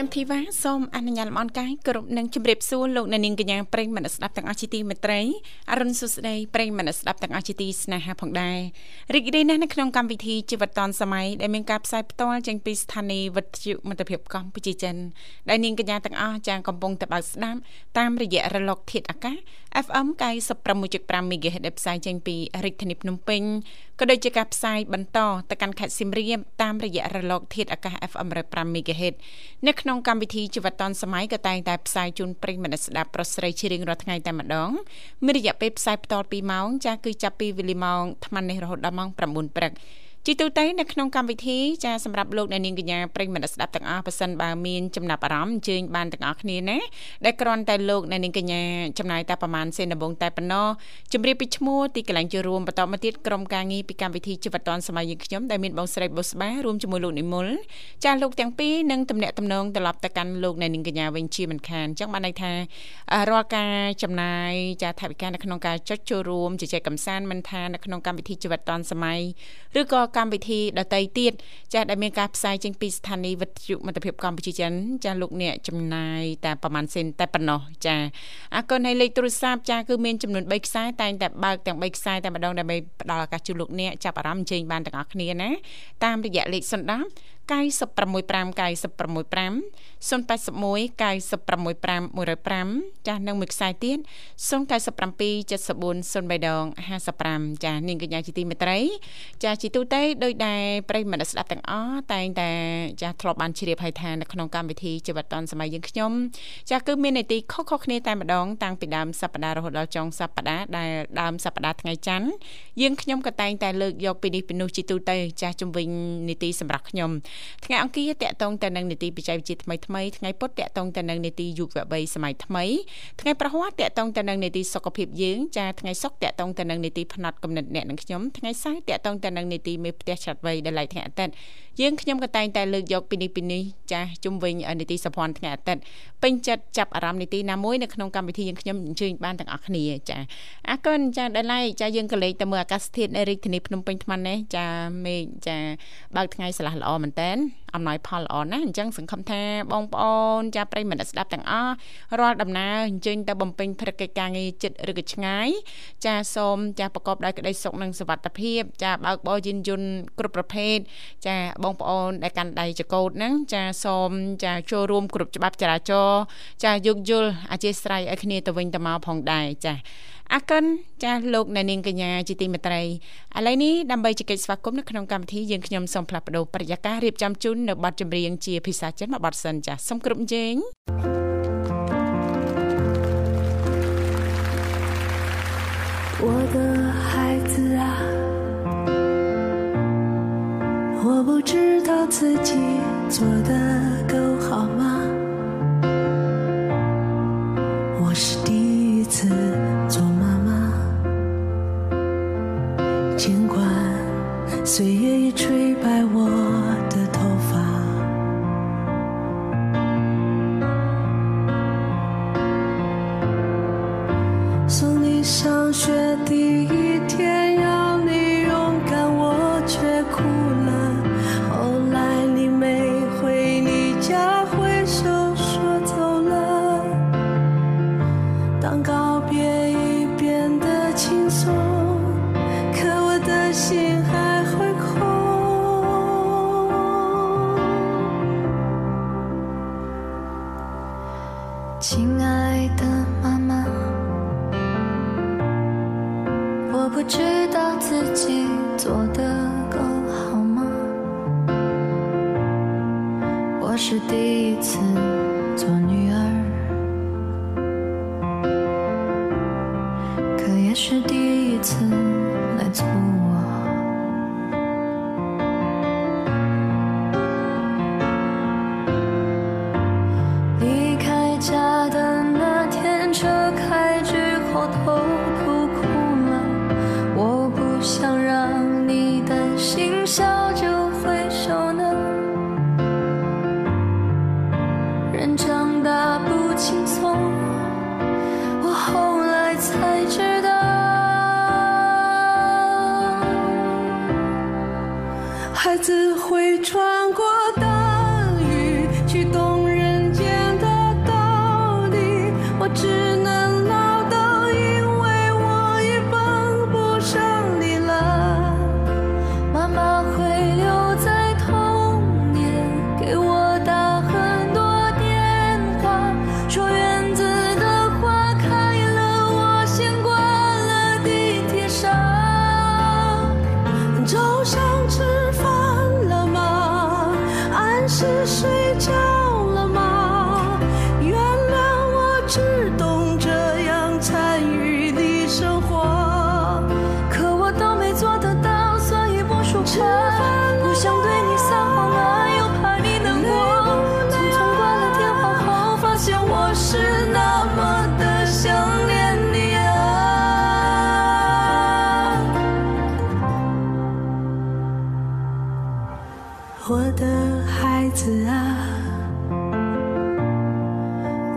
ខ្ញុំធីវ៉ាសូមអនុញ្ញាតលំអរកាយគ្រប់នឹងជម្រាបសួរលោកអ្នកនាងកញ្ញាប្រិយមិត្តស្ដាប់ទាំងអស់ជាទីមេត្រីអរុនសុស្ដីប្រិយមិត្តស្ដាប់ទាំងអស់ជាទីស្នេហាផងដែររីករាយណាស់នៅក្នុងកម្មវិធីជីវិតឌွန်សម័យដែលមានការផ្សាយផ្ទាល់ចេញពីស្ថានីយ៍វិទ្យុមិត្តភាពកម្ពុជាចិនដែលនាងកញ្ញាទាំងអស់ចាងកំពុងតបស្ដាប់តាមរយៈរលកធាតុអាកាស FM 96.5 MHz ដែលផ្សាយចេញពីរាជធានីភ្នំពេញ ក៏ដូចជាការផ្សាយបន្តទៅកាន់ខេត្តសៀមរាបតាមរយៈរលក ធាតុអាកាស FM 105 MHz នៅក្នុងកម្មវិធីជីវិតឌុនសម័យក៏តែងតែផ្សាយជូនប្រិយមិត្តស្ដាប់ប្រុសស្រីជារៀងរាល់ថ្ងៃតែម្ដងមានរយៈពេលផ្សាយបន្ត2ម៉ោងចាស់គឺចាប់ពីវេលាម៉ោង8:00នេះរហូតដល់ម៉ោង9:00ព្រឹក ជាទូទៅនៅក្នុងកម្មវិធីចាសម្រាប់លោកអ្នកនាងកញ្ញាប្រិយមិត្តស្ដាប់ទាំងអស់ប៉ះសិនបើមានចំណាប់អារម្មណ៍អញ្ជើញបានទាំងអស់គ្នាណាដែលគ្រាន់តែលោកអ្នកនាងកញ្ញាចំណាយតែប្រហែលសេនដំបងតែប៉ុណ្ណោះជម្រាបពីឈ្មោះទីកន្លែងចូលរួមបន្តមកទៀតក្រុមការងារពីកម្មវិធីជីវិតឌွန်សម័យយើងខ្ញុំដែលមានបងស្រីបុស្បារួមជាមួយលោកនិមលចាលោកទាំងពីរនឹងតំណាក់តំណងត្រឡប់ទៅកាន់លោកអ្នកនាងកញ្ញាវិញជាមិនខានអញ្ចឹងបានន័យថារាល់ការចំណាយចាថវិកានៅក្នុងការចុចចូលរួមជជែកកម្សាន្តមិនថានៅក្នុងកម្មវិធីជីវិតឌွန်សម័យឬក៏កម្មវិធីដតីទៀតចាស់ដែលមានការផ្សាយចេញពីស្ថានីយ៍វិទ្យុមិត្តភាពកម្ពុជាចិនចាស់លោកអ្នកចំណាយតែប្រហែលសេនតែប៉ុណ្ណោះចាអរគុណហើយលេខទូរស័ព្ទចាស់គឺមានចំនួន3ខ្សែតែងតែបើកទាំង3ខ្សែតែម្ដងដើម្បីផ្ដល់ឱកាសជូនលោកអ្នកចាប់អារម្មណ៍អញ្ជើញបានទាំងអស់គ្នាណាតាមរយៈលេខ010 965 965 081 965 105ចាស់និងមួយខ្សែទៀត097 74 03ដង55ចាស់នាងកញ្ញាជាទីមេត្រី ចាស់ជាទូទៅដោយដែលប្រិយមិត្តស្ដាប់ទាំងអស់តែងតែចាស់ធ្លាប់បានជ្រាបហើយថានៅក្នុងកម្មវិធីជីវិតឌុនសម័យយើងខ្ញុំចាស់គឺមាននីតិខុសៗគ្នាតែម្ដងតាំងពីដើមសប្ដាហ៍រហូតដល់ចុងសប្ដាហ៍ដែលដើមសប្ដាហ៍ថ្ងៃច័ន្ទយើងខ្ញុំក៏តែងតែលើកយកពីនេះពីនោះជាទូទៅចាស់ជំវិញនីតិសម្រាប់ខ្ញុំថ្ងៃអង្គារតកតងទៅនឹងនីតិបច្ចេកវិទ្យាថ្មីថ្មីថ្ងៃពុធតកតងទៅនឹងនីតិយុវវ័យសម័យថ្មីថ្ងៃប្រហ័សតកតងទៅនឹងនីតិសុខភាពយើងចាថ្ងៃសុក្រតកតងទៅនឹងនីតិផ្នែកកំណត់អ្នកនឹងខ្ញុំថ្ងៃសៅរ៍តកតងទៅនឹងនីតិមេផ្ទះឆាត់វ័យដែលឡៃថ្ងៃអាទិត្យយើងខ្ញុំក៏តែងតែលើកយកពីនេះពីនេះចាជុំវិញនីតិសភ័ណ្ឌថ្ងៃអាទិត្យពេញចិត្តចាប់អារម្មណ៍នីតិណាមួយនៅក្នុងកម្មវិធីយើងខ្ញុំអញ្ជើញបានទាំងអស់គ្នាចាអរគុណចាដល់ឡៃចាយើងក៏លេខទៅមើលអាកាសធាតុនៅរាជធានីភ្នំពេញថ្មនេះចាមេឃចាបើកថ្ងៃស្រឡះល្អមែនតើអំណោយផលល្អណាស់អញ្ចឹងសង្ឃឹមថាបងប្អូនចាប្រិយមិត្តស្ដាប់ទាំងអស់រាល់ដំណើរអញ្ជើញទៅបំពេញភារកិច្ចការងារចិត្តឬក៏ឆ្ងាយចាសូមចាប្រកបដោយក្តីសុខនិងសុវត្ថិភាព ចាបើកបរយានយន្តគ្រប់ប្រភេទចាបងប្អូនដែលកាន់ដៃចកោតហ្នឹងចាសូមចាចូលរួមគ្រប់ច្បាប់ចរាចរណ៍ចាយោគយល់អធិស្ឋានឲ្យគ្នាទៅវិញទៅមកផងដែរចា អរគុណចាស់លោកអ្នកនាងកញ្ញាជាទីមេត្រីឥឡូវនេះដើម្បីជែកស្វាគមន៍នៅក្នុងកម្មវិធីយើងខ្ញុំសូមផ្លាស់ប្ដូរប្រយាកររៀបចំជូននៅបទចម្រៀងជាភាសាចិនមួយបទសិនចាស់សូមគ្រប់ជេង我的孩子啊，我不知道自己做的够好吗？我是第一次。 尽管岁月已吹白我的头发，我的孩子啊，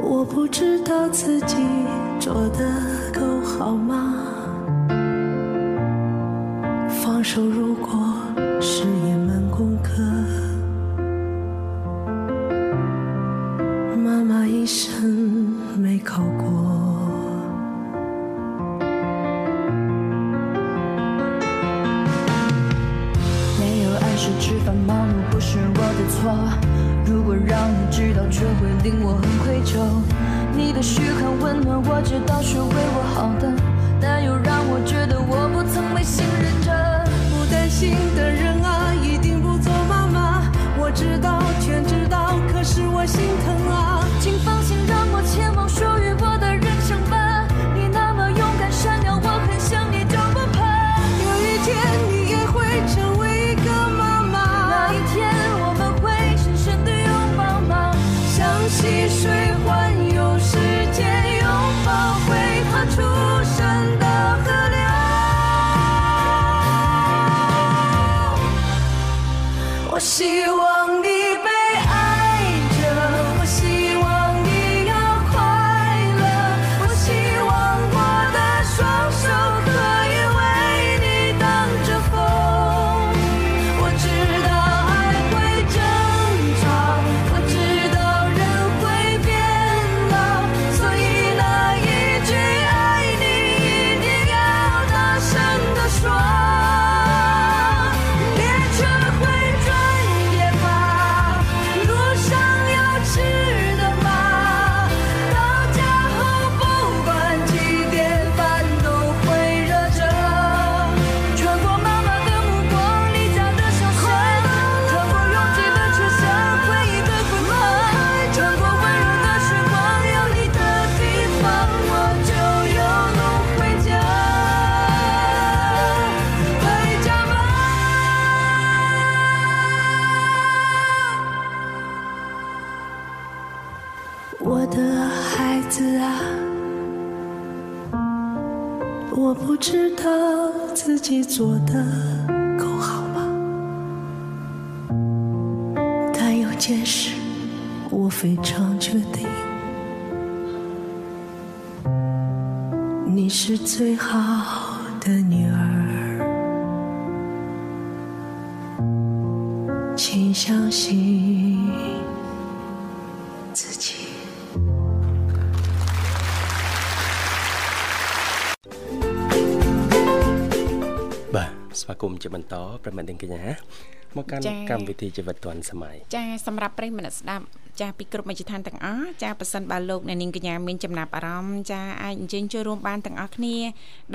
我不知道自己做的够好吗？放手如果是我希望己做的够好吗？但有件事我非常确定，你是最好的女儿，请相信 ស្វាគមន៍ជាបន្តប្រិមត្តនាងកញ្ញាមកកាន់ចា៎កម្មវិធីជីវិតឌွန်សម័យចាសម្រាប់ប្រិយមិត្តស្ដាប់ ចាពីគ្រប់មជ្ឈដ្ឋានទាំងអស់ចាប៉ះសិនបើលោកអ្នកនាងកញ្ញាមានចំណាប់អារម្មណ៍ចាអាចអញ្ជើញចូលរួមបានទាំងអស់គ្នា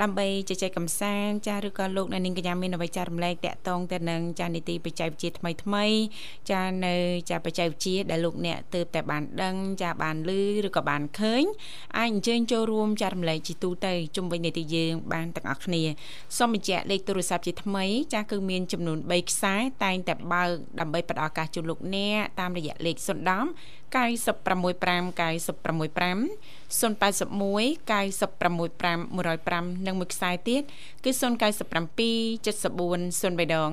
ដើម្បីជជែកកម្សាន្តចាឬក៏លោកអ្នកនាងកញ្ញាមានអ្វីចែករំលែកតាក់ទងទៅនឹងចានីតិបច្ចេកវិទ្យាថ្មីថ្មីចានៅចាបច្ចេកវិទ្យាដែលលោកអ្នកទើបតែបានដឹងចាបានឮឬក៏បានឃើញអាចអញ្ជើញចូលរួមចារំលែកជាទូទៅជុំវិញនីតិយើងបានទាំងអស់គ្នាសូមបញ្ជាក់លេខទូរស័ព្ទជាថ្មីចាគឺមានចំនួន3ខ្សែតែងតែបើកដើម្បីផ្ដល់ឱកាសជូនលោកអ្នកតាមរយៈលេខ010 965 965 081 965 105និងមួយខ្សែទៀតគឺ097 74 03ដង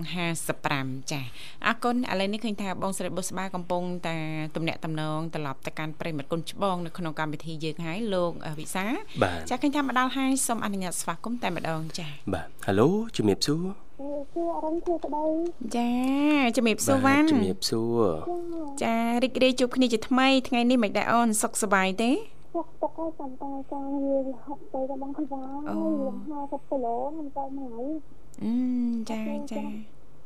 55ចា៎អរគុណឥឡូវនេះឃើញថាបងស្រីបុស្បាកំពុងតែទំនាក់ទំនងត្រឡប់ទៅកាន់ប្រិមត្តគុណច្បងនៅក្នុងកម្មវិធីយើងហើយលោកអឺវិសាបាទចា៎ឃើញថាមកដល់ហើយសូមអនុញ្ញាតស្វាគមន៍តែម្ដងចា៎បាទហៅឡូជំរាបសួរគឺអរំធ្វើក្តី ចាជំរាបសួរវ៉ាន់ជំរាបសួរចារីករាយជួបគ្នាជាថ្មីថ្ងៃនេះមិនដែរអូនសុខសប្បាយទេទុកទុកឲ្យតាមតាការងារហប់ទៅដល់បងខ្វាអូលំ50គីឡូមិនទៅមួយអឺចាចា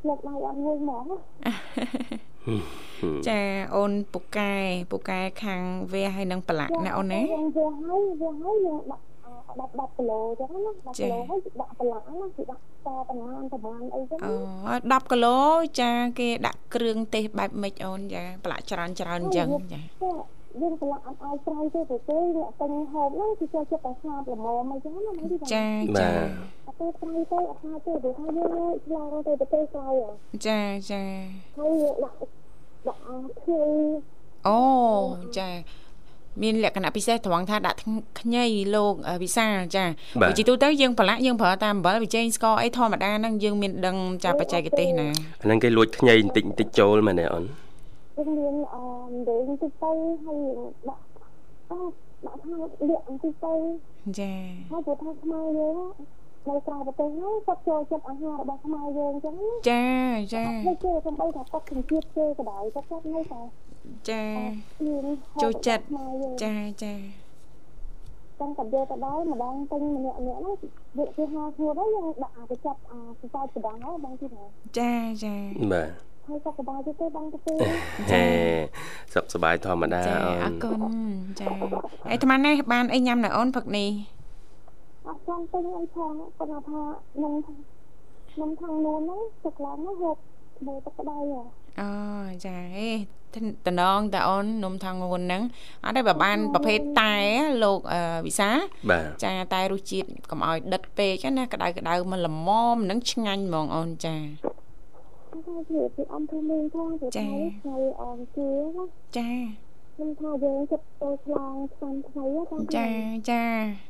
លោកដៃអត់ងុយហ្មងចាអូនពូកែពូកែខាងវាហើយនឹងប្រឡាក់ណាអូនណាយើងវាហើយវាហើយយើងដាក់ ដាក់10គីឡូចឹងណា10គីឡូហើយដាក់ប្រឡាក់ណាគឺដាក់តប្រមាណប្រមាណអីចឹងអូ10គីឡូចាគេដាក់គ្រឿងទេសបែបម៉េចអូនចាប្រឡាក់ច្រើនច្រើនអញ្ចឹងចាយើងប្រឡាក់អត់ឲ្យស្រ័យទេទៅទេវាតែងហូបហ្នឹងគឺចូលចិត្តតែស្នាបល្មមអីចឹងណាមិនទីចាបាចាទអត់ទេស្រ័យទេអត់ថាទេព្រោះថាយើងឆ្លងទៅប្រទេសស្រ័យចាចាហើយយើងដាក់ដាក់អស់គ្នាអូចា មានលក្ខណៈពិសេសត្រង់ថាដាក់ខ្ញីលោកអឺវិសាលចាបើជីទូទៅយើងប្រឡាក់យើងប្រើតាមអំបិលប៊ីចេងស្ករអីធម្មតាហ្នឹងយើងមានដឹងចាបច្ចេកទេសណាអាហ្នឹងគេលួចខ្ញីបន្តិចបន្តិចចូលមែនទេអូនយើងមានអឺដេញទៅទៅហើយដាក់អត់ដាក់ថាលាក់ទៅទៅចាហើយព្រោះថាខ្មែរយើងនៅក្រៅប្រទេសហ្នឹងគាត់ចូលចិត្តអាហាររបស់ខ្មែរយើងអញ្ចឹងចាចាហើយគេសំបីថាគាត់ជំនឿគេក៏ដោយគាត់គាត់នៅតែ ចាមានចូលចិត្តខ្មែរយើងចាចាចឹងគាត់យកទៅដល់ម្ដងទិញម្នាក់ម្នាក់ហ្នឹងវាគេហៅឈ្មោះទៅយើងដាក់អាទៅចាប់អាសរសៃប្រដងហើយបងទីណាចាចាបាទហើយសុខសប្បាយទេទេបងទៅទេហេសុខសប្បាយធម្មតាចាអូអរគុណចាអីអាត្មានេះបានអីញ៉ាំនៅអូនផឹកនេះអត់ចង់ទិញអីផងគាត់ថាខ្ញុំខ្ញុំខាងนู้នហ្នឹងទឹកឡើងហ្នឹងហូបមើលទឹកក្តៅហ៎អូចាអេ តំណងតាអូននំថងងួនហ្នឹងអត់ទេបើបានប្រភេទតែលោកអឺវិសាបាទចាតែរសជាតិកុំឲ្យដិតពេកណាក្តៅក្តៅមកល្មមនឹងឆ្ងាញ់ហ្មងអូនចាថាជាពីអំភូមិផងព្រោះចា៎ថ្ងៃថ្ងៃអងជាណាចាខ្ញុំថាយើងចិត្តទៅឆ្លងឆ្នាំថ្មីហ្នឹងចាចា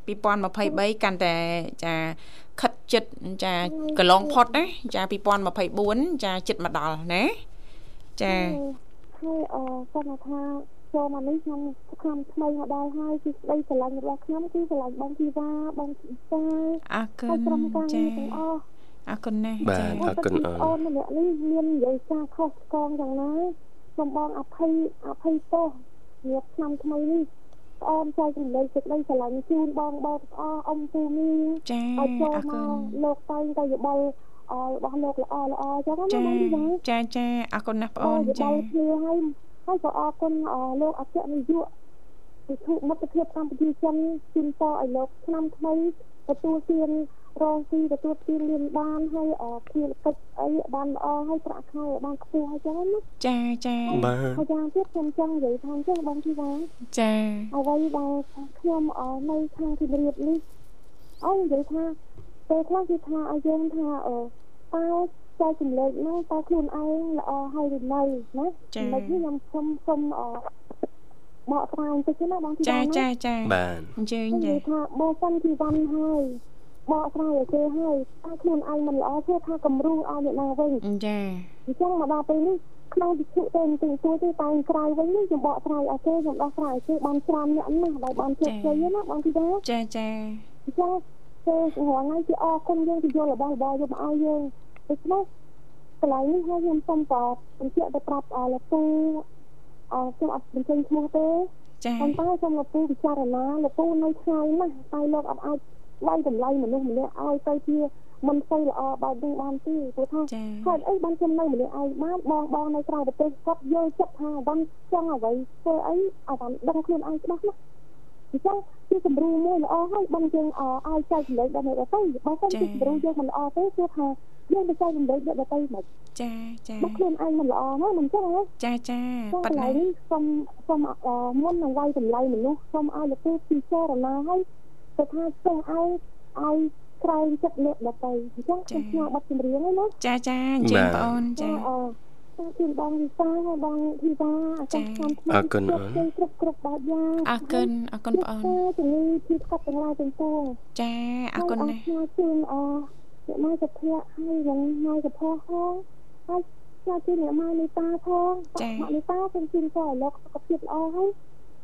2023កាន់តែចាខិតចិត្តចាកន្លងផុតណាចា2024ចាចិត្តមកដល់ណាចា ហើយអគាត់ថាចូលមកនេះខ្ញុំឆ្នាំថ្មីមកដល់ហើយគឺស្ដីស្រឡាញ់របស់ខ្ញុំគឺស្រឡាញ់បងធីវ៉ាបងធីសាអរគុហើយណក្រុមការចាងារទាំងអស់អរគុណណាស់បាទចាអរគុណអូនអូនម្នាក់នេះមាននិយាយសារខុសឆ្គងយ៉ាងណាសូមបងអភ័យអភ័យទោសញាប់ឆ្នាំថ្មីនេះអូនចែករំលែកសេចក្តីស្រឡាញ់ជូនបងបងទាំងអស់អ៊ំពូមីចាឲ្យចូលអរមគុណកលោកតែងតែយោបល់ អរបស់លោកល្អល្អចឹងណាចាបងធីវ៉ាចាចាអរគុណណាស់បងអូនយោបចាល់គ្នាហើយហើយក៏អរគុណអលោកអគ្គនាយកវិធុមិត្តភាពកម្ពុជាចិនជូនពរឲ្យលោកឆ្នាំថ្មីទទួលទានរងទីទទួលទានមានបានហើយអភារកិច្ចអីបានល្អហើយប្រាក់ខែបានខ្ពស់ហើយចឹងណាចាចាបាទហើយយ៉ាងទៀតខ្ញុំចង់និយាយថាអញ្ចឹងបងធីវ៉ាចាអ្វីដែលខ្ញុំអនៅខាងទីរៀបនេះអូននិយាយថា ពេលខ្លះគឺថាឲ្យយើងថាអឺតើចែកចម្លែកហ្នឹងតើខ្លួនឯងល្អហើយឬនៅណាចំណុចនេះខ្ញុំខ្ញុំសូមអបកស្រាយបន្តិចណាបងទីចាបានចាចាបាទអញ្ជើញខ្ញុំនិចាយាយថាបើសិនទីវ៉ាន់ហើយបកស្រាយឲ្យគេហើយតើខ្លួនឯងមិនល្អធ្វើថាគំរូឲ្យអ្នកណាវិញចាអញ្ចឹងមកដល់ពេលនេះក្នុងវិទ្យុទៅទីទួទេតែក្រៅវិញនេះខ្ញុំបកស្រាយឲ្យគេខ្ញុំដោះស្រាយឲ្យគេបានច្រើនអ្នកណាស់ដែលបានជោគជ័យណាបងទីបានចាចាអញ្ចឹង គេរងថ្ងៃគេអរគុណយើងទៅយករបស់របរយកមកឲ្យយើងដូច្នេះកន្លែងនេះហើយខ្ញុំសូមតបញ្ជាក់ទៅប្រាប់អលោកពូអខ្ញុំអត់បញ្ចេញឈ្មោះទេចាប៉ុន្តែសូមលោកពូពិចារណាលោកពូនៅឆ្ងាយណាស់តែលោកអត់អាចវាយតម្លៃមនុស្សម្នាក់ឲ្យទៅជាមិនសូវល្អបែបនេះបានទេព្រោះថាចាហេតុអីបានខ្ញុំនៅម្នាក់ឯងបានបងបងនៅក្រៅប្រទេសគាត់យល់ចិត្តថាបានចង់អ្វីធ្វើអីឲ្យបានដឹងខ្លួនឯងច្បាស់ណាស់ អញ្ចឹងជាគំរូមួយល្អហើយបងយើងអឲ្យចែកចម្លែកដល់អ្នកដទៃបើមិនជាគំរូយើងមិនល្អទេគឺថាយើងទៅចែកចម្លែកអ្នកដទៃមិនចាចាបើខ្លួនឯងមិនល្អណាមិនអញ្ចឹងណាចាចាចឹងប៉ាកត់ន្លែណាងនេះសូមសូមអមុននឹងវាយតម្លៃមនុស្សសូមឲ្យលោកពូពិចារណាឲ្យទៅថាចង់ឲ្យឲ្យក្រែងចិត្តអ្នកដទៃអញ្ចឹងខ្ញុំស្នើបတ်ចម្រៀងហ្នឹងណាចាចាអញ្ជើញបងអូនចា អឺតាជូនបងវិសាហើយបងធីវ៉ាអាកាសខាងថ្មីអរគុណអូនគ្រប់គ្រប់បែបយ៉ាងអរគុណអរគុណបងអូនជំងឺពីស្កប់ទាំងឡាយទាំងពួងចាអរគុណណាស់ហើយអរជូនអអ្នកម៉ែសុភ័ក្រហើយនឹងម៉ែសុភ័ក្រផងហើយចាជូនអ្នកម៉ែនីតាផងម៉ាក់នីតាសូមជូនពរឲ្យលោកសុខភាពល្អហើយ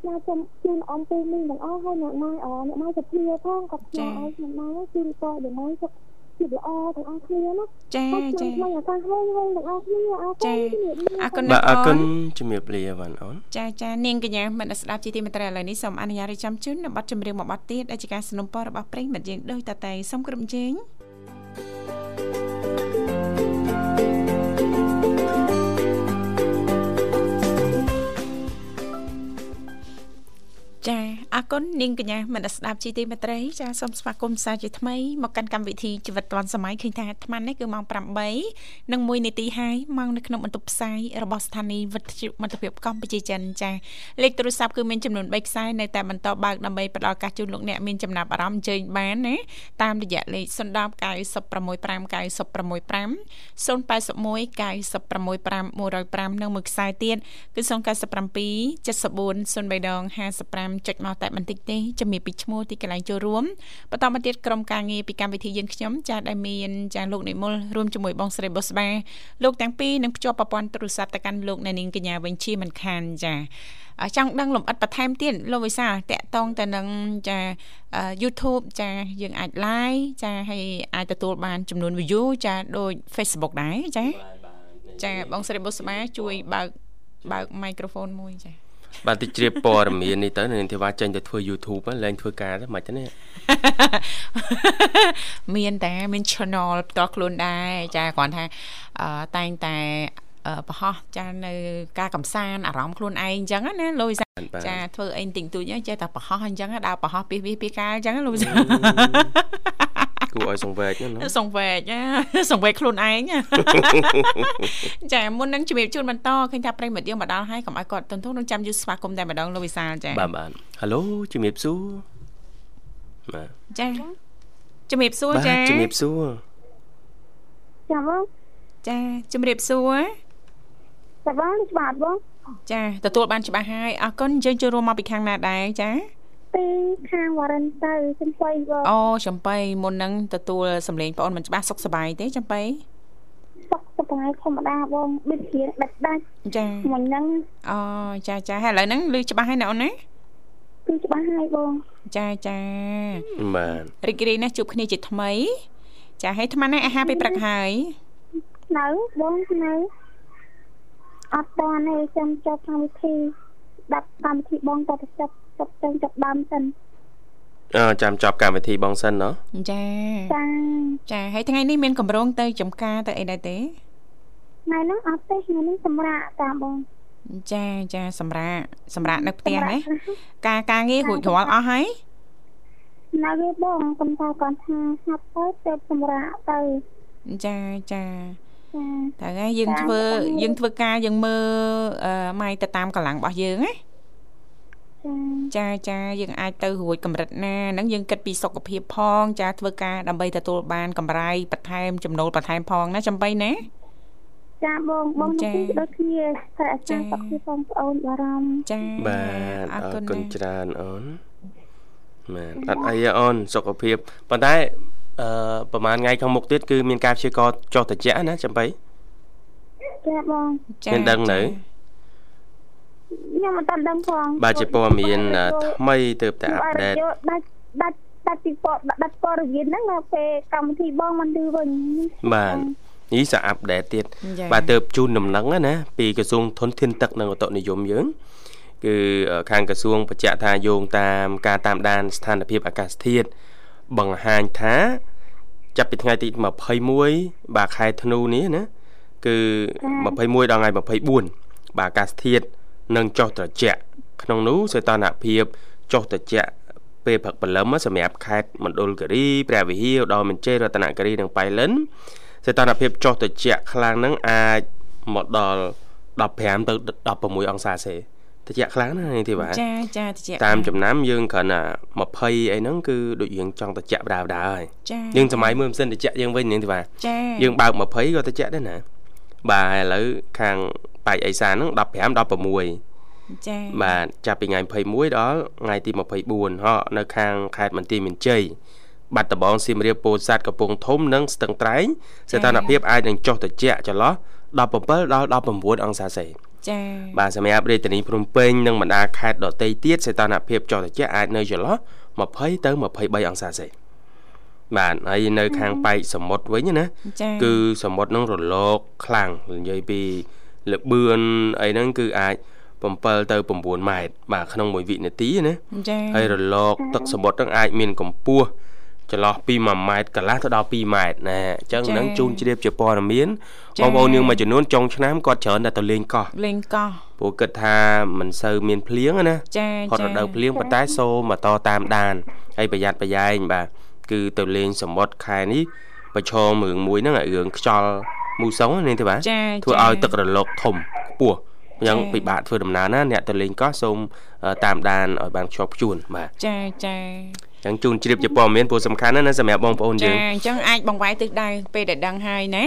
ចាសូមជូនអំពូមីទាំងអស់ហើយអ្នកម៉ែអអ្នកម៉ែសុភ័ក្រផងក៏ផ្ញើឲ្យអ្នកម៉ែជូនពរឲ្យម៉ែសុខ ភាពល្អទាំងអស់គ្នាណា ចា ហើយខ្ញុំ ចា ថ្មីឱកាសហើយហើយទាំងអស់គ្នាអរគុ ចា ណជំរាបលា អរគុណ បាទអរគុណ អូន ជំរាបលាបានអូន ចាចានាងកញ្ញាមិត្តអ្នកស្ដាប់ជាទីមេត្រីឥឡូវនេះសូមអនុញ្ញាតរៀបចំជូននៅប័ណ្ណចម្រៀងមួយប័ណ្ណទៀតដែលជាការสนับสนุนរបស់ប្រិយមិត្តយើងដូចតតែសូមគ្រប់ជេង ចាអរគុណនាងកញ្ញាមនស្សស្ដាប់ជីទីមេត្រីចាសូមស្វាគមន៍សាជាថ្មីមកកាន់កម្មវិធីជីវិតឌွန်សម័យឃើញថាអាត្មានេះគឺម៉ោង8និង1នាទីហើយម៉ោងនៅក្នុងបន្ទប់ផ្សាយរបស់ស្ថានីយ៍វិទ្យុមិត្តភាពកម្ពុជាចិនចាលេខទូរស័ព្ទគឺមានចំនួន3ខ្សែនៅតែបន្តបើកដើម្បីផ្ដល់ឱកាសជូនលោកអ្នកមានចំណាប់អារម្មណ៍អញ្ជើញបានណាតាមរយៈលេខ010 965 965 081 965 105និងមួយខ្សែទៀតគឺ097 74 03ដង55ចុចមកតែបន្តិចទេជំរាបពីឈ្មោះទីកន្លែងចូលរួមបន្តមកទៀតក្រុមការងារពីកម្មវិធីយើងខ្ញុំចាដែលមានចាលោកនិមលរួមជាមួយបងស្រីបុស្បាលោកទាំងពីរនឹងភ្ជាប់ប្រព័ន្ធទូរស័ព្ទទៅកាន់លោកអ្នកនាងកញ្ញាវិញជាមិនខានចាអឺចង់ដឹងលម្អិតបន្ថែមទៀតលោកវិសាលតកតងទៅនឹងចាអឺ YouTube ចាយើងអាច live ចាហើយអាចទទួលបានចំនួន view ចាដូច Facebook ដែរចាចាបងស្រីបុស្បាជួយបើកបើក microphone មួយចា បាទតិចជ្រាបព័ត៌មាននេះទៅនាងធីវ៉ាចេញទៅធ្វើ YouTube ហ្នឹងលែងធ្វើការទៅមិនទេនេះមានតែមាន channel ផ្ទាល់ខ្លួនដែរចាគ្រាន់ថាអឺតែងតែអឺប្រហោះចានៅការកំសាន្តអារម្មណ៍ខ្លួនឯងអញ្ចឹងណាលោកវិសាលបាទចាធ្វើអីបន្តិចតួចហ្នឹងចេះតែប្រហោះអញ្ចឹងដើរប្រហោះពីសពីសពីកាលអញ្ចឹងណាលោកវិសាល គួរឲ្យសង្វេគណាសង្វេកណាសង្វេកខ្លួនឯងចាមុននឹងជំរាបជូនបន្តឃើញថាប្រិយមិត្តយើងមកដល់ហើយកុំឲ្យគាត់ទន្ទុះនឹងចាំយូរស្វាគមន៍តែម្ដងលោកវិសាលចាបាទបាទហៅឡូជំរាបសួរបាទចាជំរាបសួរបាទចាជំរាបសួរចាំបងចាជំរាបសួរតែបងច្បាស់បងចាទទួលបានច្បាស់ហើយអរគុណយើងចូលរួមមកពីខាងណាដែរចា ពីខាងវរិនទៅសំបីបងអូចំបៃមុននឹងទទួលសម្លេងបងអូនមិនច្បាស់សុខសប្បាយទេចំបៃសុខសប្បាយធម្មតាបងដូចជាដាច់ដាច់ចាមិញហ្នឹងអូចាចាហើយឥឡូវហ្នឹងឮច្បាស់ហើយណាអូនណាគឺច្បាស់ហើយបងចាចាបាទរីករាយណាស់ជួបគ្នាជាថ្មី ចាហើយអាត្មានេះអាហារពេលព្រឹកហើយនៅបងនៅអត់បានទេចាំចាប់កម្មវិធីដាប់កម្មវិធីបងតទៅចាប់ ចាប់ទៅចាប់ដើមសិនអឺចាំចប់កម្មវិធីបងសិនណោះចាចាចាហើយថ្ងៃនេះមានកម្រងទៅចំការទៅអីដែរទេថ្ងៃហ្នឹងអត់ទេថ្ងៃនេះសម្រាប់តាមបងចាចាសម្រាប់សម្រាប់នៅផ្ទះណាសម្រាប់ការការងាររួចរាល់អស់ហើយនៅវាបងប៉ុន្តែគាត់ថាហាត់ទៅទៅសម្រាប់ទៅចាចាចាតែហើយយើងចាធ្វើចាយើងធ្វើការយើងមើលអឺម៉ៃទៅតាមកម្លាំងរបស់យើងណា ចាចាចាយើងអាចទៅរួចកម្រិតណាហ្នឹងយើងគិតពីសុខភាពផង ចាធ្វើការដើម្បីទទួលបានកម្រៃបន្ថែមចំណូលបន្ថែមផងណាចំបីណាចាបងបងចាមកពីដូចគ្នាតែអាចាចារ្យសុខភាពបងប្អូនបារម្ភចាបាទអរគុណណាស់ច្រើនអូនបាទអត់អីទេអូនសុខភាពប៉ុន្តែអឺប្រហែលថ្ងៃខាងមុខទៀតគឺមានការព្យាករណ៍ចុះត្រជាក់ណាចាំបីចាបងចាមានដឹងនៅ ខ្ញុំមិនតាន់ដឹងផងបាទជាព័ត៌មានអឺថ្មីទៅតែអាប់ដេតដាច់ដាច់ដាច់ពីពតដាច់ព័ត៌មានហ្នឹងនៅពេលកម្មវិធីបងមិនឌឺវិញបាទនេះសាអាប់ដេតទៀតចាបាទទៅជូនដំណឹងណាពីក្រសួងធនធានទឹកនិងឧតុនិយមយើងគឺខាងក្រសួងបញ្ជាក់ថាយោងតាមការតាមដានស្ថានភាពអាកាសធាតុបង្ហាញថាចាប់ពីថ្ងៃទី21បាទខែធ្នូនេះណាគឺ21ដល់ថ្ងៃ24បាទអាកាសធាតុ នឹងចុះត្រជាក់ក្នុងនោះសីតុណ្ហភាពចុះត្រជាក់ពេលព្រឹកព្រលឹមសម្រាប់ខេត្តមណ្ឌលគិរីព្រះវិហារឧត្តរមានជ័យរតនគិរីនិងបៃលិនសីតុណ្ហភាពចុះត្រជាក់ខ្លាំងនឹងអាចមកដល់15ទៅ16អង្សាសេត្រជាក់ខ្លាំងណាស់នេះទេបាទចាចាតិចតាមចំណាំយើងគ្រាន់តែ20អីហ្នឹងគឺដូចយើងចង់ត្រជាក់បដាបដាហើយចាយើងសម័យមើលម៉ាស៊ីនត្រជាក់យើងវិញនេះទេបាទចាយើងបើក20ក៏ត្រជាក់ដែរណា បាទឥឡូវខាងប៉ែកអេសានហ្នឹង15 16ចាបាទចាប់ពីថ្ងៃ21ដល់ថ្ងៃទី24ហោះនៅខាងខេត្តបន្ទាយមានជ័យបាត់ដំបងសៀមរាបពោធិ៍សាត់កំពង់ធំនិងស្ទឹងត្រែងសីតុណ្ហភាពអាចនឹងចុះត្រជាក់ចន្លោះ17ដល់19អង្សាសេចាបាទសម្រាប់រាជធានីភ្នំពេញនិងបណ្ដាខេត្តដទៃទៀតសីតុណ្ហភាពចុះត្រជាក់អាចនៅចន្លោះ20ទៅ23អង្សាសេ បាទហើយនៅខាងប៉ែកសមុទ្រវិញណាចាគឺសមុទ្រនឹងរលកខ្លាំងនិយាយពីលបឿនអីហ្នឹងគឺអាច7ទៅ9ម៉ែត្របាទក្នុងមួយវិនាទីណាចាហើយរលកទឹកសមុទ្រហ្នឹងអាចមានកម្ពស់ចន្លោះពី1ម៉ែត្រកន្លះទៅដល់2ម៉ែត្រណាអញ្ចឹងនឹងជូនជ្រាបជាព័ត៌មានបងប្អូនយើងមួយចំនួនចុងឆ្នាំគាត់ច្រើនតែទៅលេងកោះលេងកោះព្រោះគិតថាមិនសូវមានភ្លៀងណាចាគាត់រដូវភ្លៀងប៉ុន្តែសូមបន្តតាមដានហើយប្រយ័ត្នប្រយែងបាទ គឺទៅលេងសមុទ្រខែនេះប្រឈមរឿងមួយហ្នឹងអារឿងខ្យល់មូសុងហ្នឹងទេបាទចាធ្វើឲ្យទឹករលកធំខ្ពស់អញ្ចឹងចា៎ពិបាកធ្វើដំណើរណាអ្នកទៅលេងកោះសូមអឺតាមដានឲ្យបានខ្ជាប់ខ្ជួនបាទចាចាអញ្ចឹងជូនជ្រាបជាព័ត៌មានព្រោះសំខាន់ណាស់ណាសម្រាប់បងប្អូនចាយើងអញ្ចឹងអាចបង្វែរទិសដៅពេលដែលដឹងហើយណា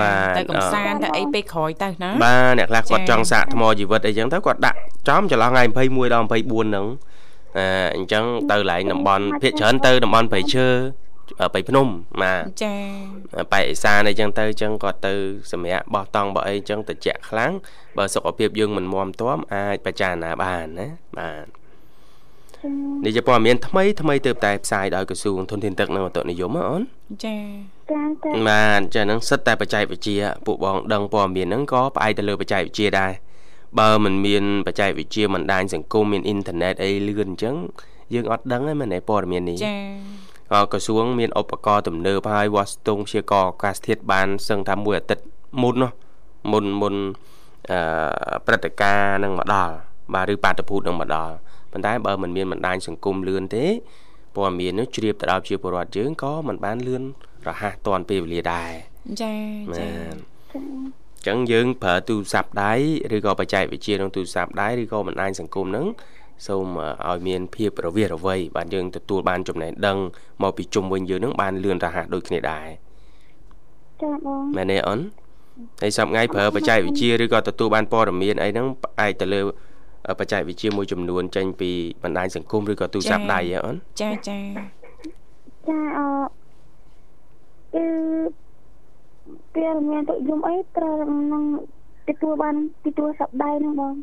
បាទទៅកំសាន្តទៅអីពេលក្រោយទៅណាបាទអ្នកខ្លះគាត់ចា៎ចង់សាកថ្មជីវិតអីចឹងទៅគាត់ដាក់ចំចន្លោះថ្ងៃ21ដល់24ហ្នឹង អឺអញ្ចឹងទៅកន្លែងតំបន់ភាគច្រើនទៅតំបន់ព្រៃឈើអឺព្រៃភ្នំបាទចាប៉ែកអេសានអីចឹងទៅចឹងគាត់ទៅសម្រាប់បោះតង់បោះអីចឹងទៅជាក់ខ្លាំងបើសុខភាពយើងមិនមាំទាំអាចបច្ចារណាបានណាបាទនេះជាព័ត៌មានថ្មីថ្មីទើបតែផ្សាយដោយក្រសួងធនធានទឹកនិងឧតុនិយមហ៎អូនចាចាចាបាទចាហ្នឹងសិតតែបច្ចេកវិទ្យាពួកបងដឹងព័ត៌មានហ្នឹងក៏ផ្អែកទៅលើបច្ចេកវិទ្យាដែរ បើមិនមានបច្ចេកវិទ្យាបណ្ដាញសង្គមមានអ៊ីនធឺណិតអីលឿនអញ្ចឹងយើងអត់ដឹងទេមែនទេព័ត៌មាននេះចាក៏ក្រសួងមានឧបករណ៍ទំនើបហើយវាស់ស្ទង់ព្យាករណ៍អាកាសធាតុបានសឹងថាមួយអាទិត្យមុននោះមុនមុនអឺព្រឹត្តិការណ៍នឹងមកដល់បាទឬបាតុភូតនឹងមកដល់ប៉ុន្តែបើមិនមានបណ្ដាញសង្គមលឿនទេព័ត៌មាននោះជ្រាបទៅដល់ជាពលរដ្ឋយើងក៏មិនបានលឿនរហ័សទាន់ពេលវេលាដែរចាបាចាទអញ្ចឹងយើងប្រើទូរស័ព្ទដៃឬក៏បច្ចេកវិទ្យាក្នុងទូរស័ព្ទដៃឬក៏បណ្ដាញសង្គមហ្នឹងសូមអឺឲ្យមានភាពរវាសរវៃបាទយើងទទួលបានចំណេះដឹងមកពីជុំវិញយើងហ្នឹងបានលឿនរហ័សដូចគ្នាដែរចាបងមែនទេអូនហើយសប្ងៃប្រើបច្ចេកវិទ្យាឬក៏ទទួលបានព័ត៌មានអីហ្នឹងផ្អែកទៅលើបច្ចេកវិទ្យាមួយចំនួនចេញពីបណ្ដាញសង្គមឬក៏ទូរស័ព្ទដៃហ៎អូនចាចាចាអគឺ ពេលមានទៅយំអីត្រូវនឹងទទួលបានទទួលសប្តាហ៍ហ្នឹងបង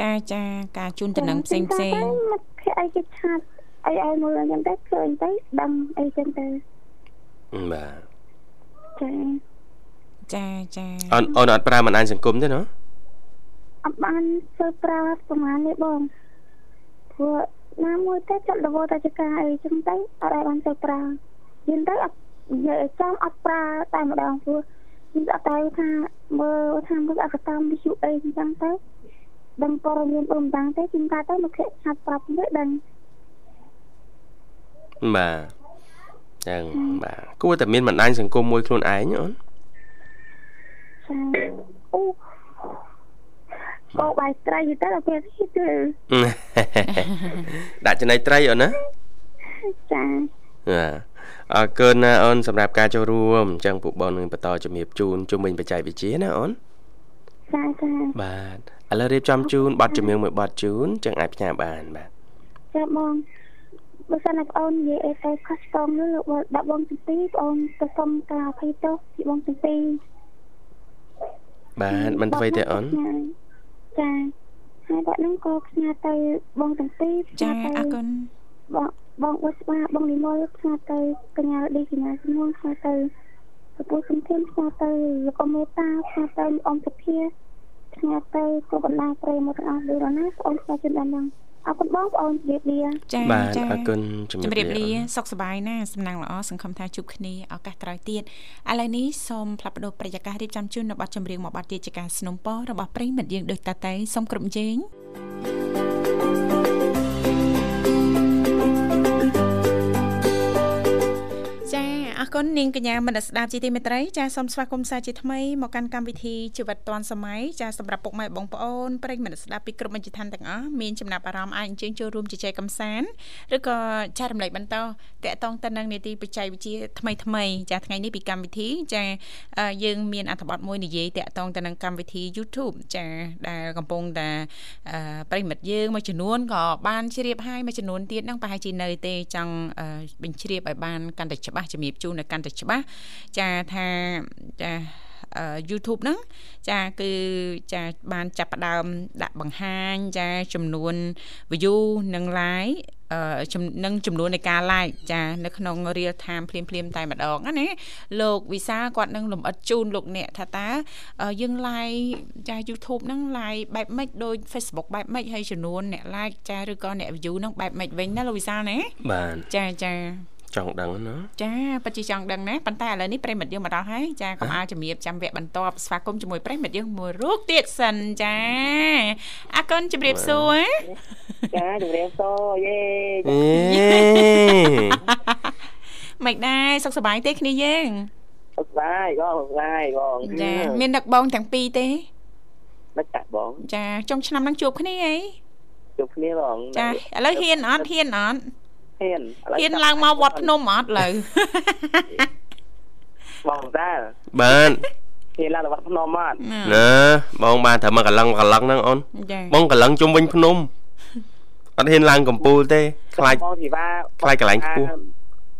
ចាចាការជូនតំណែងផ្សេងផ្សេងមកភ័យអីគេឆាតអីឲ្យមើលអញ្ចឹងទៅឃើញទៅស្ដាំអីចឹងទៅបាទចាចាចាអូនអូនអត់ប្រើបណ្ដាញសង្គមទេណាអត់បានធ្វើប្រើប្រហែលនេះបងព្រោះណាមួយទៅចាត់រវល់តែចការអីចឹងទៅអត់ឲ្យបានធ្វើប្រើយឺនទៅអត់ និយាយឲ្យចាំអត់ប្រើតែម្ដងព្រោះខ្ញុំអត់ទៅថាមើលថាមើលអកតាមវិទ្យុអីចឹងទៅដឹងព័ត៌មានបងតាំងទេខ្ញុំថាទៅមកខិតឆាត់ប្រាប់ទៅដឹងបាទចឹងបាទគួរតែមានបណ្ដាញសង្គមមួយខ្លួនឯងអូនចាអូបោកបាយត្រីទៅដល់ពេលនេះទៅដាក់ចំណៃត្រីអូនណាចាបាទ អរគុណណាអូនសម្រាប់ការចូលរួមអញ្ចឹងពួកបងនឹងបន្តជំរាបជូនជុំវិញបច្ចេកវិទ្យាណាអូនចាចាបាទឥឡូវរៀបចំជូនប័ណ្ណចម្រៀងមួយប័ណ្ណជូនអញ្ចឹងអាចផ្ញើបានបាទចាបងបើសិនណាបងអូននិយាយអីទៅខុសតងនោះលោកដាក់បងទី2បងអូនទៅសុំការអភ័យទោសពីបងទី2បាទមិនអ្វីទេអូនចាហើយដាក់ហ្នឹងក៏ផ្ញើទៅបងទាំងពីរផ្ញើចាទៅអរគុណ បងបងបុស្បាបងនិមលផ្ញើទៅកញ្ញារឌីកញ្ញាស្មួនផ្ញើទៅពពុះសំធានផ្ញើទៅលោកអមេតាផ្ញើទៅលោកអមសុភាផ្ញើទៅគ្រប់បណ្ដាប្រិយមកទាំងអស់ដូចណាបងផ្ញើជូនដល់ហ្នឹងអរគុណបងប្អូនជម្រាបលាចាបាទចាអរគុណជំជំរាបលាអូនសុខសប្បាយណាស់សំណាងល្អសង្ឃឹមថាជួបគ្នាឱកាសក្រោយទៀតឥឡូវនេះសូមផ្លាប់បដោប្រយាកររៀបចំជូននៅប័ណ្ណចម្រៀងមួយប័ណ្ណទៀតជាការสนុំពររបស់ប្រិយមិត្តយើងដូចតតែសូមគ្រប់ជេងចា អរគុណនាងកញ្ញាមនស្ដាប់ជីទីមេត្រីចាសូមស្វាគមន៍សាជាថ្មីមកកាន់កម្មវិធីជីវិតឌွန်សម័យចាសម្រាប់ពុកម៉ែបងប្អូនប្រិយមិត្តស្ដាប់ពីគ្រប់មជ្ឈដ្ឋានទាំងអស់មានចំណាប់អារម្មណ៍អាចអញ្ជើញចូលរួមជជែកកម្សាន្តឬក៏ចែករំលែកបន្តតកតងទៅនឹងនីតិបច្ចេកវិទ្យាថ្មីថ្មីចាថ្ងៃនេះពីកម្មវិធីចាអឺយើងមានអត្ថបទមួយនិយាយតកតងទៅនឹងកម្មវិធី YouTube ចាដែលកំពុងតែអឺប្រិយមិត្តយើងមួយចំនួនក៏បានជ្រាបហើយមួយចំនួនទៀតហ្នឹងប្រហែលជានៅទេចង់អឺបញ្ជ្រាបឲ្យបានកាន់តែច្បាស់ជំរាបជូនឲ្យកាន់តែច្បាស់ចាថាចាអឺ YouTube ហ្នឹងចាគឺចាបានចាប់ផ្ដើមដាក់បង្ហាញចាចំនួន view និង like អឺចំនឹងចំនួននៃការ like ចានៅក្នុង real time ភ្លាមភ្លាមតែម្ដងណាលោកវិសាគាត់នឹងលំអិតជូនលោកអ្នកថាតើយើង like ចា YouTube ហ្នឹង like បែបម៉េចដូច Facebook បែបម៉េចហើយចំនួនអ្នក like ចាឬក៏អ្នក view ហ្នឹងបែបម៉េចវិញណាលោកវិសាណាបាទចាចា ចង់ដឹងណាចាពិតជាចង់ដឹងណាប៉ុន្តែឥឡូវនេះប្រិមិត្តយើងមកដល់ហើយចាកុំឲ្យជំរាបចាំវគ្គបន្តស្វាគមន៍ជាមួយប្រិមិត្តយើងមួយរូបទៀតសិនចាអរគុណជំរាបសួរចាជំរាបសួរយេអេមិនដែរសុខសប្បាយទេគ្នាយើងសុខបាយបងសុខបាយបងចាមានដឹកបងទាំងពីរទេមិនចាក់បងចាចុងឆ្នាំហ្នឹងជួបគ្នាអីជួបគ្នាបងចាឥឡូវហ៊ានអត់ហ៊ានអត់ ហ៊ានហ៊ានឡើងមកវត្តភ្នំអត់លើបងតាបាទហ៊ានឡើងទៅវត្តភ្នំអត់ណាបងបានត្រូវមកកលឹងកលឹងហ្នឹងអូនចាបងកលឹងជុំវិញភ្នំអត់ហ៊ានឡើងកំពូលទេខ្លាចបងធីវ៉ាខ្លាចកន្លែងខ្ពស់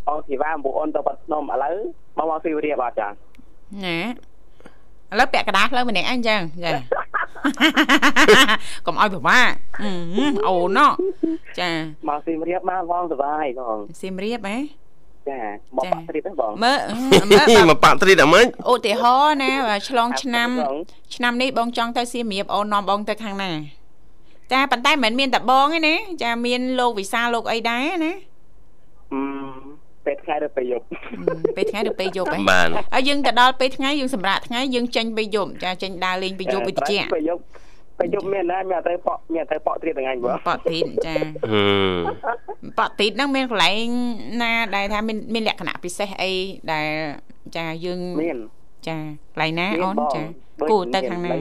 បងធីវ៉ាបងអូនទៅវត្តភ្នំឥឡូវបងមកស៊ីរៀបអត់ចាណាឥឡូវពាក់កណ្ដាលផ្លូវម្នាក់អញ្ចឹងចា កុំឲ្យពិបាកអឺអូនណោះចាមកស៊ីរៀបមកបងសុបាយបងសៀមរាបហ៎ចាមកបាក់ត្រៀបហ្នឹងបងមើលមើលមកប៉ាក់ត្រីដល់មិនឧទាហរណ៍ណាបើឆ្លងឆ្នាំឆ្នាំនេះបងចង់ទៅសៀមរាបអូននាំបងទៅខាងណាចាប៉ុន្តែមិនមែនមានតែបងទេណាចាមានលោកវិសាលលោកអីដែរណាអឺ ពេលថ្ងៃទៅពេលយប់ពេលថ្ងៃឬពេលយប់ហ៎បាទហើយយើងទៅដល់ពេលថ្ងៃយើងសម្រាប់ថ្ងៃយើងចេញពេលយប់ចាចេញដើរលេងពេលយប់វិទ្យាពេលយប់ពេលយប់មានណាមានតែប៉ក់មានតែប៉ក់ត្រៀបថ្ងៃបងបតទីតចាហឹមបតទីតហ្នឹងមានកន្លែងណាដែលថាមានមានលក្ខណៈពិសេសអីដែលចាយើងមានចាកន្លែងណាមានអូនបងចាដូចគូទៅមានខាងណាបី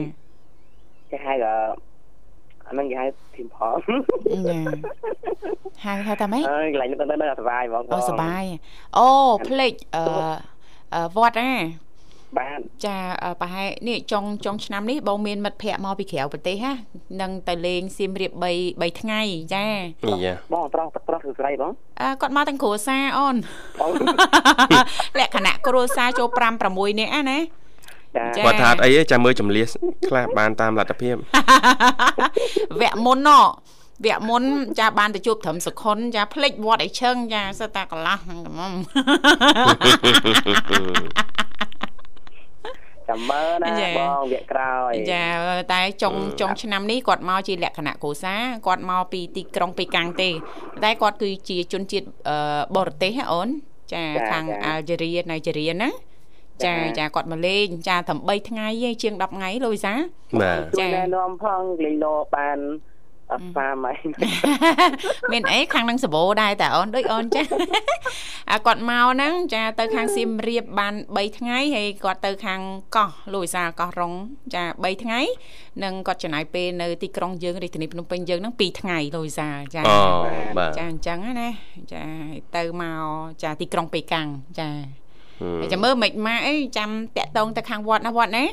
គេហៅអឺអាហ្នឹងគេហៅ ធីមផលចាហៅហៅថាម៉េចអើយកន្លែងនោះទៅនៅសុបាយបងអូសបាយអូផ្លេចអឺអឺវត្តណាបានចាអឺប្រហែលនេះចុងចុងឆ្នាំនេះបងមានមិត្តភ័ក្តិមកពីក្រៅប្រទេសណានឹងទៅលេងសៀមរាប3 3ថ្ងៃចានេះយ៉ាបងប្រុសប្រុសគឺស្រីបងអឺគាត់មកទាំងគ្រួសារអូនបងលក្ខណៈគ្រួសារចូល5 6នាក់ណាណាចាចា គាត់ថាអត់អីទេចាំមើលចម្លៀសខ្លះបានតាមលទ្ធភាពវគ្គមុនណោវគ្គមុនចាបានទៅជួបត្រឹមសុខុនចាផ្លេចវត្តអីឈឹងចាសិតតាកន្លះហ្នឹងកំមចាំមើលណាចាបងវគ្គក្រោយចាតែចុងចុងឆ្នាំនេះគាត់មកជាលក្ខណៈគ្រួសារគាត់មកពីទីក្រុងប៉េកាំងទេ តែគាត់គឺជាជនជាតិអឺបរទេសហ៎អូនចាខាងអាល់ហ្សេរីណៃជីរីណា ចាចាគាត់មកលេងចាត្រឹម3ថ្ងៃឯងជាង10ថ្ងៃលូវីសាបាទជួយណែនាំផងលេងលោបានអត់ស្វាមអីមានអីខាងនឹងសបោដែរតែអូនដូចអូនចាអាគាត់មកហ្នឹងចាទៅខាងសៀមរាបបាន3ថ្ងៃហើយគាត់ទៅខាងកោះលូវីសាកោះរុងចា3ថ្ងៃនិងគាត់ចំណាយពេលនៅទីក្រុងយើងរាជធានីភ្នំពេញយើងហ្នឹង2ថ្ងៃលូវីសាចាអូបាទចាអញ្ចឹងណាចាទៅមកចាទីក្រុងប៉េកាំងចាហឹមហើយ ចាំមើលមិនម៉ាក់អីចាំតាក់តងទៅខាងវត្តណាវត្តណា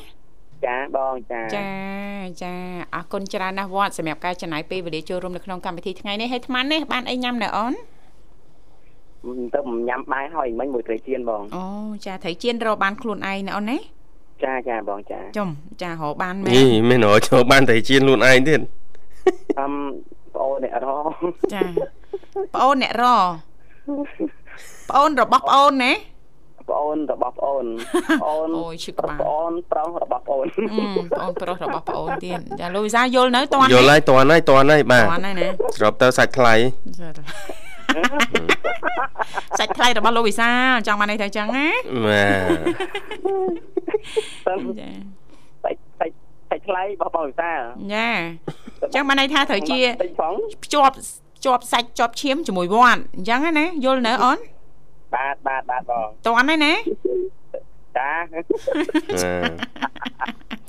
ចាបងចាចាចាអរគុណច្រើនណាស់វត្តសម្រាប់ការចំណាយពេលវេលាចូលរួមនៅក្នុងកម្មវិធីថ្ងៃនេះហើយអាត្មានេះបានអីញ៉ាំនៅអូនទៅញ៉ាំបាយហើយមិញមួយត្រីជៀនបងអូចាត្រីចៀនរកបានខ្លួនឯងណាអូនណាចាចាបងចាចំចារកបានមែននេះមែនរចូលបានតែជៀនខ្លួនឯងទៀតអឹមប្អូនអ្នករចាប្អូនអ្នករប្អូនរបស់ប្អូនណា ប្អូនរបស់ប្អូនប្អូនអូយឈឺក្បាលប្អូនប្រុសរបស់ប្អូនអឺប្អូនប្រុសរបស់ប្អូនទៀតចាលូវីសាយល់នៅតន់យល់ហើយតន់ហើយតន់ហើយបាទតន់ហើយណាស្របទៅសាច់ថ្លៃសាច់ថ្លៃរបស់លោកវិសាលចង់បានន័យថាអញ្ចឹងណាបាទទៅចាសាច់សាច់សាច់ថ្លៃរបស់បងវិសាលចាអញ្ចឹងបានន័យថាត្រូវជាតិចផងភ្ជាប់ភ្ជាប់សាច់ជាប់ឈាមជាមួយវត្តអញ្ចឹងណាយល់នៅអូន បាទបាទបាទបងតន់ហើយណាចា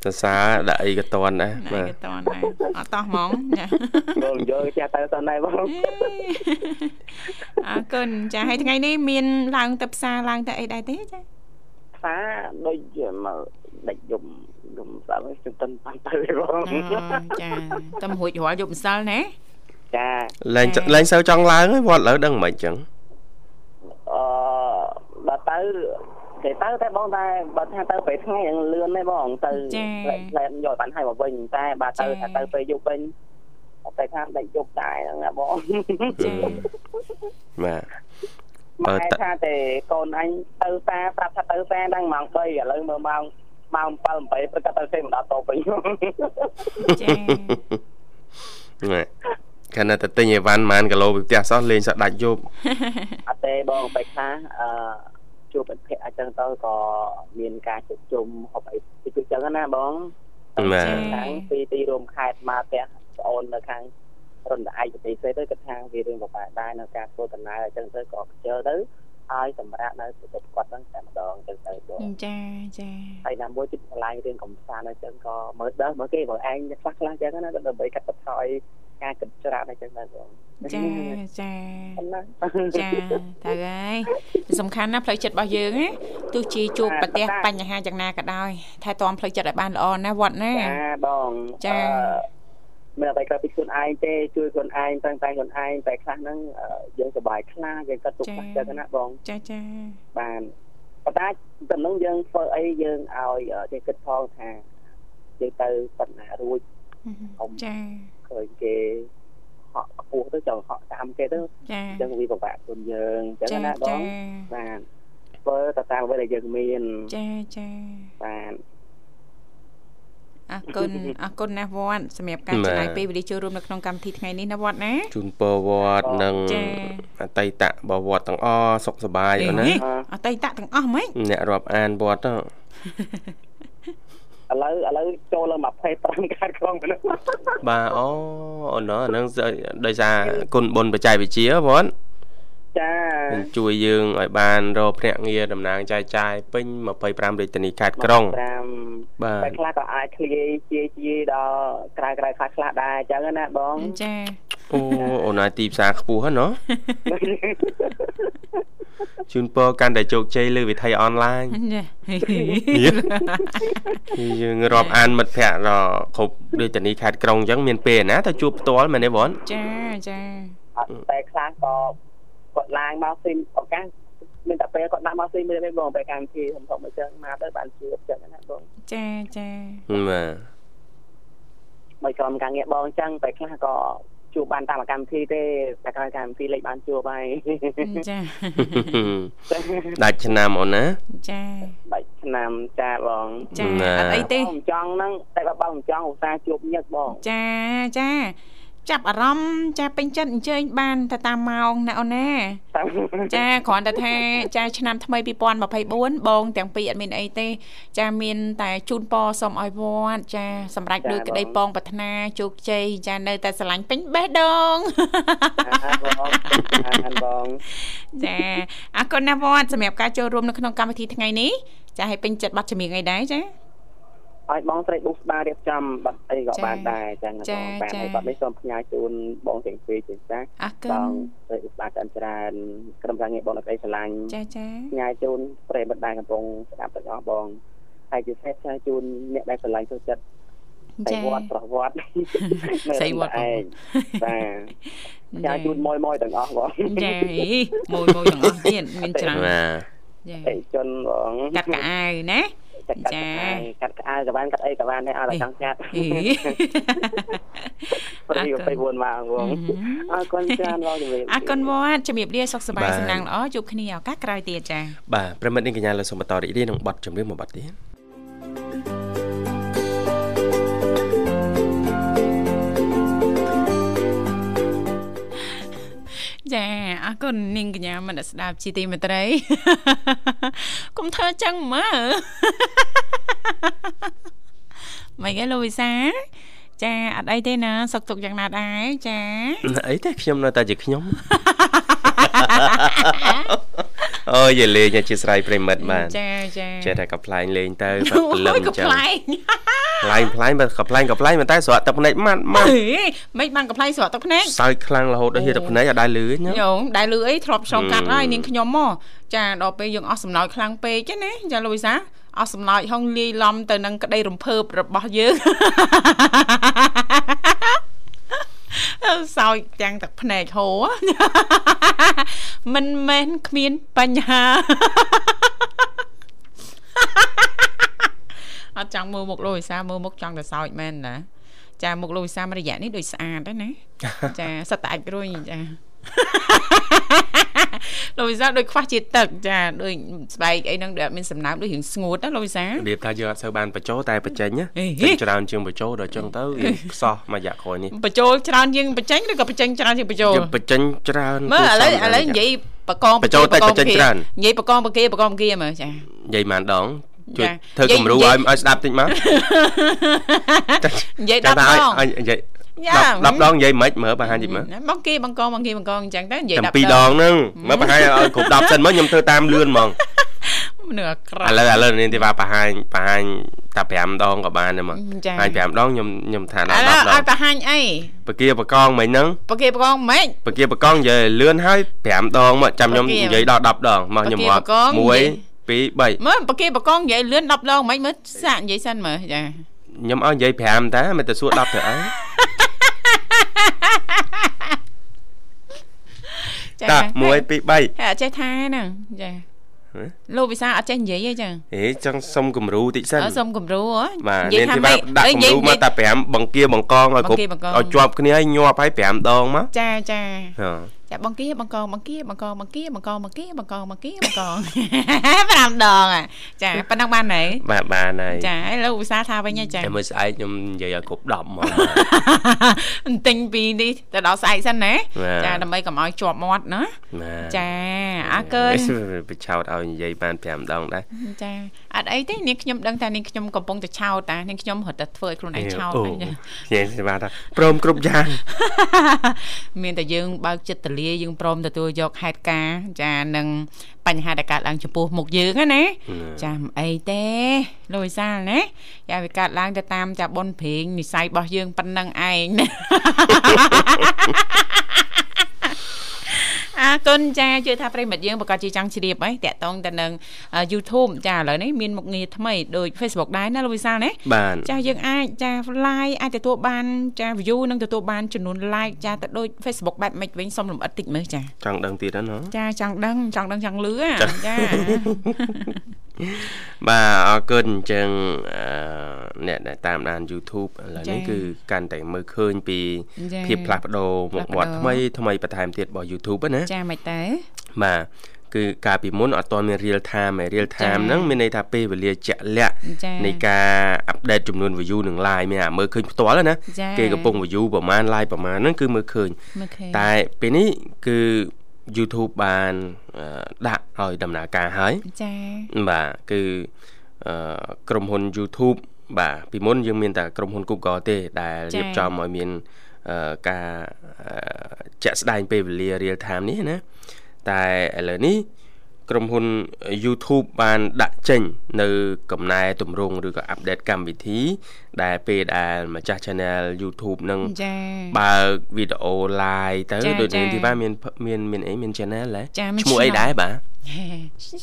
សរសើរដាក់អីក៏តន់ដែរណែបាទក៏តន់ដែរអត់តោះហ្មងចាបងយកចេះទៅសិនដែរបងអរគុណចាហើយថ្ងៃនេះមានឡើងទៅផ្សារឡើងទៅអីដែរទេចាផ្សារដូចមកដាច់យំយំស្អាតខ្ញុំតិនបានទៅទេបងអូចាតែរួចរាល់យប់ម្សិលណាចាលែងលែងសូវចង់ឡើងហើយវត្តឥឡូវដឹងមិនអញ្ចឹងអឺ ដល់ទៅគេទៅតែបងតែបើថាទៅពេលថ្ងៃយ៉ាងលឿនទេបងទៅផ្លែយកបានឲ្យមកវិញតែបើទៅថាទៅពេលយប់វិញអតែខាងដេកយប់ដែរហ្នឹងណាបងចាបាទម៉ែបើតថាតែកូនអញទៅសាប្រាប់ថាទៅសាដល់ម៉ោង3ឥឡូវមើលម៉ោងម៉ោង7 8ព្រឹកក៏ទៅសេមិនដល់តវិញចាបាទខណៈតែទិញអីវ៉ាន់ប៉ុន្មានគីឡូពីផ្ទះសោះលេងសដាច់យប់អត់ទេបងបែបខ្លះអឺ ជួបមិត្តភក្តិអញ្ចឹងទៅក៏មានការជួបជុំហូបអីតិចតួចចឹងណាបងបាទខាងពីទីរួមខេត្តមកផ្ទះប្អូននៅខាងរនឯកប្រទេសទៅគាត់ថាវារឿងបបាក់ដែរនៅការធ្វើដំណើរអញ្ចឹងទៅក៏ខ្ជិលទៅឲ្យសម្រាប់នៅប្រទេសគាត់ហ្នឹងតែម្ដងអញ្ចឹងទៅបងចាចាហើយណាមួយទៀតកន្លែងរឿងកំសាន្តអញ្ចឹងក៏មើលដើមើលគេបើឯងខ្លះខ្លះអញ្ចឹងណាក៏ដើម្បីកាត់បន្ថយ ការគិតច្រើនអញ្ចឹងដែរបងចាចាប៉ុណ្ណាចាទៅហើយសំខាន់ណាស់ផ្លូវចិត្តរបស់យើងណាទោះជាជួបប្រទះបញ្ហាយ៉ាងណាក៏ដោយថែទាំផ្លូវចិត្តឲ្យបានល្អណាវត្តណាចាបងចាអឺមានអ្វីក្រៅពីខ្លួនឯងទេជួយខ្លួនឯងតាំងតែខ្លួនឯងតែខ្លះហ្នឹងអឺយើងសប្បាយខ្លាំងយើងក៏ទុកខ្លះចឹងណាបងចាចាបានប៉ុន្តែតំណឹងយើងធ្វើអីយើងឲ្យអឺចេះគិតផងថាយើងទៅប៉ុណ្ណារួចចា ឃើញគេហក់ខ្ពស់ទៅចង់ហក់តាមគេទៅចាអញ្ចឹងវាពិបាកខ្លួនយើងអញ្ចឹងចាណាបចាងបានធ្វើទៅតាមអ្វីដែលយើងមានចាចាបានអរគុណអរគុណណាស់វត្តសម្រាប់ការចំណាយពេលវេលាចូលរួមនៅក្នុងកម្មវិធីថ្ងៃនេះណាវត្តណាជូនពរវត្តនិងចាអតីតបវត្តទាំងអស់សុខសប្បាយអូនណាហេអតីតទាំងអស់ហ្មងអ្នករាប់អានវត្តទៅ ឥឡូវឥឡូវចូលឡើង25ខែក្រុងទៅនោះបាទអូអូនអាហ្នឹងដោយសារគុណបុណ្យបច្ចេកវិទ្យាវត្តចានឹងជួយយើងឲ្យបានរកភ្នាក់ងារតំណាងចែកចាយពេញ25រាជធានីខេត្តក្រុង5បាទតែខ្លះក៏អាចឃ្លាយជាជាដល់ក្រៅក្រៅខ្លះខ្លះដែរអញ្ចឹងណាបងចា អូអូនឲ្យទីផ្សារខ្ពស់ហ្នឹងណោះជូនពរកាន់តែជោគជ័យលើវិធីអនឡាញចាយើងរាប់អានមិត្តភ័ក្តិដល់គ្រប់រាជធានីខេត្តក្រុងអញ្ចឹងមានពេលណាទៅជួបផ្ទាល់មែនទេបងចាចាអត់តែខ្លះក៏គាត់ឡើងមកស៊ីមឱកាសមានតែពេលគាត់ដាក់មកស៊ីមើលទេបងពេលកម្មវិធីធំធំអញ្ចឹងមកទៅបានជួបអញ្ចឹងណាបងចាចាបាទបើក្រុមការងារបងអញ្ចឹងតែខ្លះក៏ ជួបបានតាមកម្មវិធីទេតែក្រោយកម្មវិធីលេខបានជួបហើយចាដាច់ឆ្នាំអូនណាចាបាច់ឆ្នាំចាបងចាណាអត់អីទេបងចង់ហ្នឹងតែបើបងចង់ឧស្សាហ៍ជួបញឹកបងចាចា ចាប់អារម្មណ៍ចាពេញចិត្តអញ្ជើញបានទៅតាមម៉ោងណាអូនណាតាមចាគ្រាន់តែថាចាឆ្នាំថ្មី2024បងទាំងពីរអត់មានអីទេ ចាមានតែជូនពរសូមឲ្យវត្តចាសម្រាប់ដោយក្តីពងប្រាថ្នាជោគជ័យចានៅតែស្រឡាញ់ពេញបេះដូងអាបងចាអរគុណណាស់វត្តសម្រាប់ការចូលរួមនៅក្នុងកម្មវិធីថ្ងៃនេះចាឲ្យពេញចិត្តប័ណ្ណចម្រៀងអីដែរចា ឲ្យបងស្រីបុកស្បារៀបចំបាត់អីក៏ចាបានដែរចឹងណាចាបងបានចាហើយបាត់នេះសូមផ្ញើជូនបងទាំងពីរជាចាស់អរគុបណងស្រីបុកស្បាច្រើនច្រើនក្រុមការងារបងនៅក្តីស្រឡាញ់ចាចាផ្ញើជូនប្រិយមិត្តដែលកំពុងស្ដាប់ទាំងអស់បងហើយជាពិសេសផ្ញើជូនអ្នកដែលស្រឡាញ់ចូលចិត្តស្រីចាវត្តប្រវត្តិស្រីវត្តប្រវត្តិឯងបាទផ្ញើជូនមួយមួយទាំងអស់បងចាអីមួយមួយទាំងអស់ទៀតមានច្រើនបាទចាអីជនបងកាត់កៅអៅណា ចាត់កាត់ចាកាត់ក្អៅក៏បានកាត់អីក៏បានដែរអត់តែចង់កាត់អីព្រោះ24ម៉ោងបងអរគុណច្រើនបងជំរាបអរគុណវត្តជំរាបលាសុខសប្បាយសំណាងល្អជួបគ្នាឱកាសក្រោយទៀតចាបាទប្រិមិត្តនេះកញ្ញាលើសូមបន្តរីករាយនឹងបទចម្រៀងមួយបទទៀត ចាអរគុណនាងកញ្ញាមនស្សស្ដាប់ជីទីមេត្រីកុំធ្វើចឹងមើលមិនឯងលោកវិសាចាអត់អីទេណាសុខទុក្ខយ៉ាងណាដែរចាអីទេខ្ញុំនៅតែជាខ្ញុំ អូយលេងអធិស្ឋានប្រិមិត្តបាទចាចាចេះតែកំ pl ែងលេងទៅបាត់ព្រលឹមអក៏ញ្ចឹងផ្លែងខ្លែងខ្លែងបើកំ pl ែងកំ pl ែងប៉ុន្តែស្រក់ទឹកភ្នែកម៉ាត់ម៉ាត់អេមិនបានកំ pl ែងស្រក់ទឹកភ្នែកសើចខ្លាំងរហូតដល់ហៀទឹកភ្នែកអត់ដែរលឺទេណាយោងដែលលឺអីធ្លាប់ឆ្លងកាត់ហឹមហើយនាងខ្ញុំមកចាដល់ពេលយើងអស់សំណោចខ្លាំងពេកហ្នឹងណាចាលូវីសាអស់សំណោចហងលាយឡំទៅនឹងក្តីរំភើបរបស់យើងអើ សោចទាំងទឹកភ្នែកហូរមិនមែនគ្មានបញ្ហាអត់ចង់មើលមុខលូវីសាមើលមុខចង់តែសោចមែនណាចាមុខលោកវិសាលរយៈនេះដូចស្អាតដែរណាចាសិតតែអាចរួយចា លោកវិសាលដូចខ្វះជាតិទឹកចាដូចស្បែកអីហ្នឹងដូចអត់មានសំណើមដូចរៀងស្ងួតណាលោកវិសាលរបៀបថាយើងអត់សូវបានបញ្ចោតែបញ្ចេញណាអេចេញច្រើនជាងបញ្ចោដល់អញ្ចឹងទៅយើងខ្សោះមួយរយៈក្រោយនេះបញ្ចូលច្រើនជាងបញ្ចេញឬក៏បញ្ចេញច្រើនជាងបញ្ចូលយើងបញ្ចេញច្រើនមើលឥឡូវគួរសមឥឡូវនិយាយបកងបញ្ចូលតិចបញ្ចេញច្រើននិយាយបកងបកាបកងបកាមើលចានិយាយប៉ុន្មានដងជួយចាធ្វើនិយាយគំរូនិយាឲ្យយឲ្យស្ដាប់តិចមកនិយាយចាំ10ដថាឲ្យងឲ្យនិយាយ យ៉ា10 10ដងនិយាយមិនមើលបង្ហាញតិចមើលបងគេបង្កងបងគេបង្កងអញ្ចឹងទៅនិយាយចាំ10ពីរដងហ្នឹងមើលបង្ហាញឲ្យគ្រប់10សិនមកខ្ញុំធ្វើតាមលឿនហ្មងមនុស្សអាក្រឥក់ឡូវឥឡូវនេះទេថាបង្ហាញបង្ហាញតែ5ដងក៏បានដែរមកចាបង្ហាញ5ដងខ្ញុំខ្ញុំថាឥដល់ឡូវ10ដឲ្យងបង្ហាញអីបកាបកងមិញហ្នឹងបកាបកងម៉េចបកាបកងនិយាយលឿនហើយ5ដងមកចាំខ្ញុំបកានិយាយដល់10ដងមកខ្ញុំបការាប់បកងនិយាយ1 2 3មើលបកាបកងនិយាយលឿន10ដងម៉េចមើលសាកនិយាយសិនមើលចាខ្ញុំឲ្យនិយាយ5តាមិនទៅសួរ10ទៅអី ចាតា1 2 3ហើយអត់ចេះថាហ្នឹងចាហ៎លោកវិសាលអត់ចេះនិយាយទេចឹងហេចង់សុំគំរូតិចសិនអើសុំគំរូហ៎បាទនិយាយមានថាទីម៉េបាចដាក់អើគំនិយាយរូមកតែ5បង្គាបង្កងឲ្យគ្រប់បង្គាបង្កងឲ្យជាប់គ្នាឲ្យញាប់ឲ្យ5ដងមកចាចាហ៎ ចាបង្គាបង្កងបង្គាបង្កងបង្គាបង្កងបង្គាបង្កងបង្គាបង្កង5ដងអាចាប៉ុណ្ណឹងបានហើយបាទបានហើយចាហើយលោកវិសាលថាវិញហើយចាតែមើលស្អែកខ្ញុំនិយាយឲ្យគ្រប់10ហ្មងទិញពីនេះទៅដល់ស្អែកសិនណាបាទចាដើម្បីកុំឲ្យជាប់មាត់ណាបាទចាអរគុណបិឆោតឲ្យនិយាយបាន5ដងដែរចាអត់អីទេនាងខ្ញុំដឹងថានាងខ្ញុំកំពុងតែឆោតតានាងខ្ញុំរត់តែធ្វើឲ្យខ្លួនឯងឆោតអូហ្នឹងចានិយាយស្បាថាព្រមគ្រប់យ៉ាងមានតែយើងបើកចិត្តទលាយើងព្រមទទួលយកហេតុការណ៍ចានឹងបញ្ហាដែលកើតឡើងចំពោះមុខយើងណាណាចាមិនអីទេលោកវិសាលណាយ៉ាវាកើតឡើងទៅតាមចាប៉ុនព្រេងនិស័យរបស់យើងប៉ុណ្ណឹងឯងណា អរគុណចាជឿថាប្រិមិត្តយើងប្រកាសជាចង់ជ្រាបហើយតាក់ទងទៅនឹងអឺ YouTube ចាឥឡូវនេះមានមុខងារថ្មីដូច Facebook ដែរណាលោកវិសាលណាបានចាយើងអាចចា like អាចទទួលបានចា view និងទទួលបានចំនួន like ចាទៅដូច Facebook បែបម៉េចវិញសុំលំអិតតិចមើលចាចង់ដឹងទៀតហ្នឹងណាចាចង់ដឹងចង់ដឹងចង់លឺហ៎ចា បាទអរគុណអញ្ចឹងអឺអ្នកដែលតាមដាន YouTube ឥឡូវនេះគឺកាន់តែមើលឃើញពីចាភាពផ្លាស់ប្ដូរមុខមាត់ផ្លាស់ប្ដូរថ្មីថ្មីបន្ថែមទៀតរបស់ YouTube ហ្នឹងណាចាមិនតែបាទគឺកាលពីមុនអត់ទាន់មាន real time ឯ real time ហ្នឹងមានន័យថាពេលវេលាជាក់លាក់ចានៃការអាប់ដេតចំនួន view និង like មានអាមើលឃើញផ្ទាល់ហ្នឹងណាចាគេកំពុង view ប្រហែល like ប្រហែលហ្នឹងគឺមើលឃើញមើលឃើញតែពេលនេះគឺ YouTube បានអឺដាក់ឲ្យដំណើរការហើយចាបាទគឺអឺក្រុមហ៊ុន YouTube បាទពីមុនយើងមានតែក្រុមហ៊ុន Google ទេ ដែលរៀបចំឲ្យមានអឺការអឺជាក់ស្ដែងពេលវេលា real time នេះណាតែឥឡូវនេះ ក្រុមហ៊ុន YouTube បានដាក់ចេញ នៅកំណែតម្រង់ឬក៏អាប់ដេតកម្មវិធី ដែលពេលដែលម្ចាស់ Channel YouTube នឹងចាបើកវីដេអូ live ទៅចាដូចចានេះទីបាទមានមានមានអីមាន channel ហ៎ចាមានឈ្មោះអី channel ដែរបាទ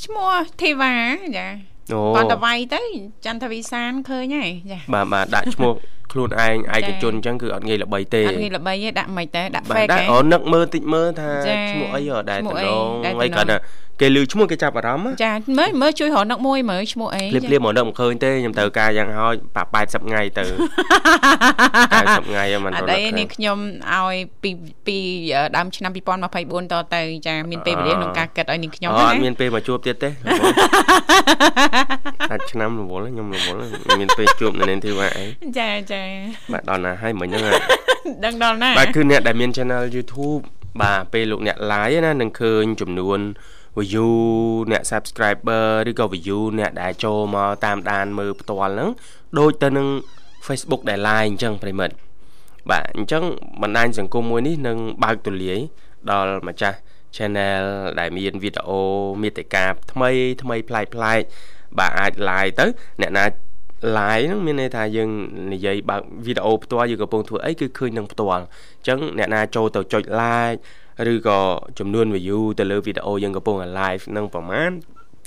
ឈ្មោះធីវ៉ាចាអូគាត់ទៅវាយទៅចន្ទវិសានឃើញហើយចាបាទបាទដាក់ឈ្មោះ ខ្លួនឯងឯកជនអញ្ចឹងគឺអត់ងាយល្បីទេអត់ងាយល្បីទេដាក់មិនទេដាក់បាទ fake ដាក់ហ៎អូនឹកមើលតិចមើលថាចាឈ្មោះអីហ៎ដែលឈ្មោះតំអីណងដែលអីតំណងគាត់ថាគេឮឈ្មោះគេចាប់អារម្មណ៍ចាមើលមើលជួយរកនឹកមួយមើលឈ្មោះអីភ្លាមភ្លាមមកនឹកមិនឃើញទេខ្ញុំត្រូវការយ៉ាងហោចប៉80ថ្ងៃទៅ80ថ្ងៃហ្នឹងមិនអទៅត់នឹទេកឃើនេះញខ្ញុំឲ្យពីពីដើមឆ្នាំ2024តទៅចាមានពេលវេលាក្នុងការគិតឲ្យនាងខ្ញុំអូណាអត់មានពេលមកជួបទៀតទេ អាចឆ្នាំរវល់ខ្ញុំរវល់មានពេលជួបនៅនាងធីវ៉ាអីចាចាបាទដល់ណាហើយមិញហ្នឹងដឹងដល់ណាបាទគឺអ្នកដែលមាន channel YouTube បាទពេលលោកអ្នក live ណានឹងឃើញចំនួន view អ្នក subscriber ឬក៏ view អ្នកដែលចូលមកតាមដានមើលផ្ទាល់ហ្នឹងដូចទៅនឹង Facebook ដែល live អញ្ចឹងប្រិមិត្តបាទអញ្ចឹងបណ្ដាញសង្គមមួយនេះនឹងបើកទូលាយដល់ម្ចាស់ channel ដែលមានវីដេអូមាតិកាថ្មីថ្មីប្លែកប្លែក បាទអាច live ទៅអ្នកណា live ហ្នឹងមានន័យថាយើងនិយាយបើកវីដេអូផ្ទាល់យើងកំពុងធ្វើអីគឺឃើញនឹងផ្ទាល់អញ្ចឹងអ្នកណាចូលទៅចុច like ឬក៏ចំនួន view ទៅលើវីដេអូយើងកំពុង live នឹងប្រហែល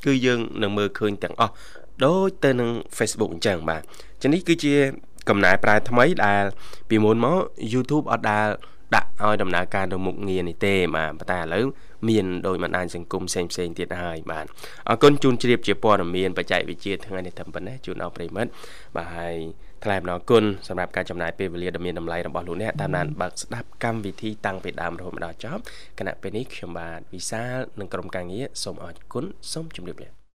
គឺយើងនឹងមើលឃើញទាំងអស់ដូចទៅនឹង Facebook អញ្ចឹងបាទអញ្ចឹងនេះគឺជាកំណែប្រែថ្មីដែលពីមុនមក YouTube អត់ដែលដាក់ឲ្យដំណើរការទៅមុខងារនេះទេបាទប៉ុន្តែឥឡូវ មានដោយបណ្ដាញសង្គមផ្សេងផ្សេងៗទៀតហើយបាទអរគុណជូនជ្រាបជាព័ត៌មានបច្ចេកវិទ្យាថ្ងៃនេះត្រឹមប៉ុណ្ណេះជូនដល់ប្រិយមិត្តបាទហើយថ្លែងអំណរគុណសម្រាប់ការចំណាយពេលវេលាដ៏មានតម្លៃរបស់លោកអ្នកតាមដានបើកស្ដាប់កម្មវិធីតាំងពីដើមរហូតមកដល់ចប់គណៈពេលនេះខ្ញុំបាទវិសាលនិងក្រុមការងារសូមអរគុណសូមជម្រាបលា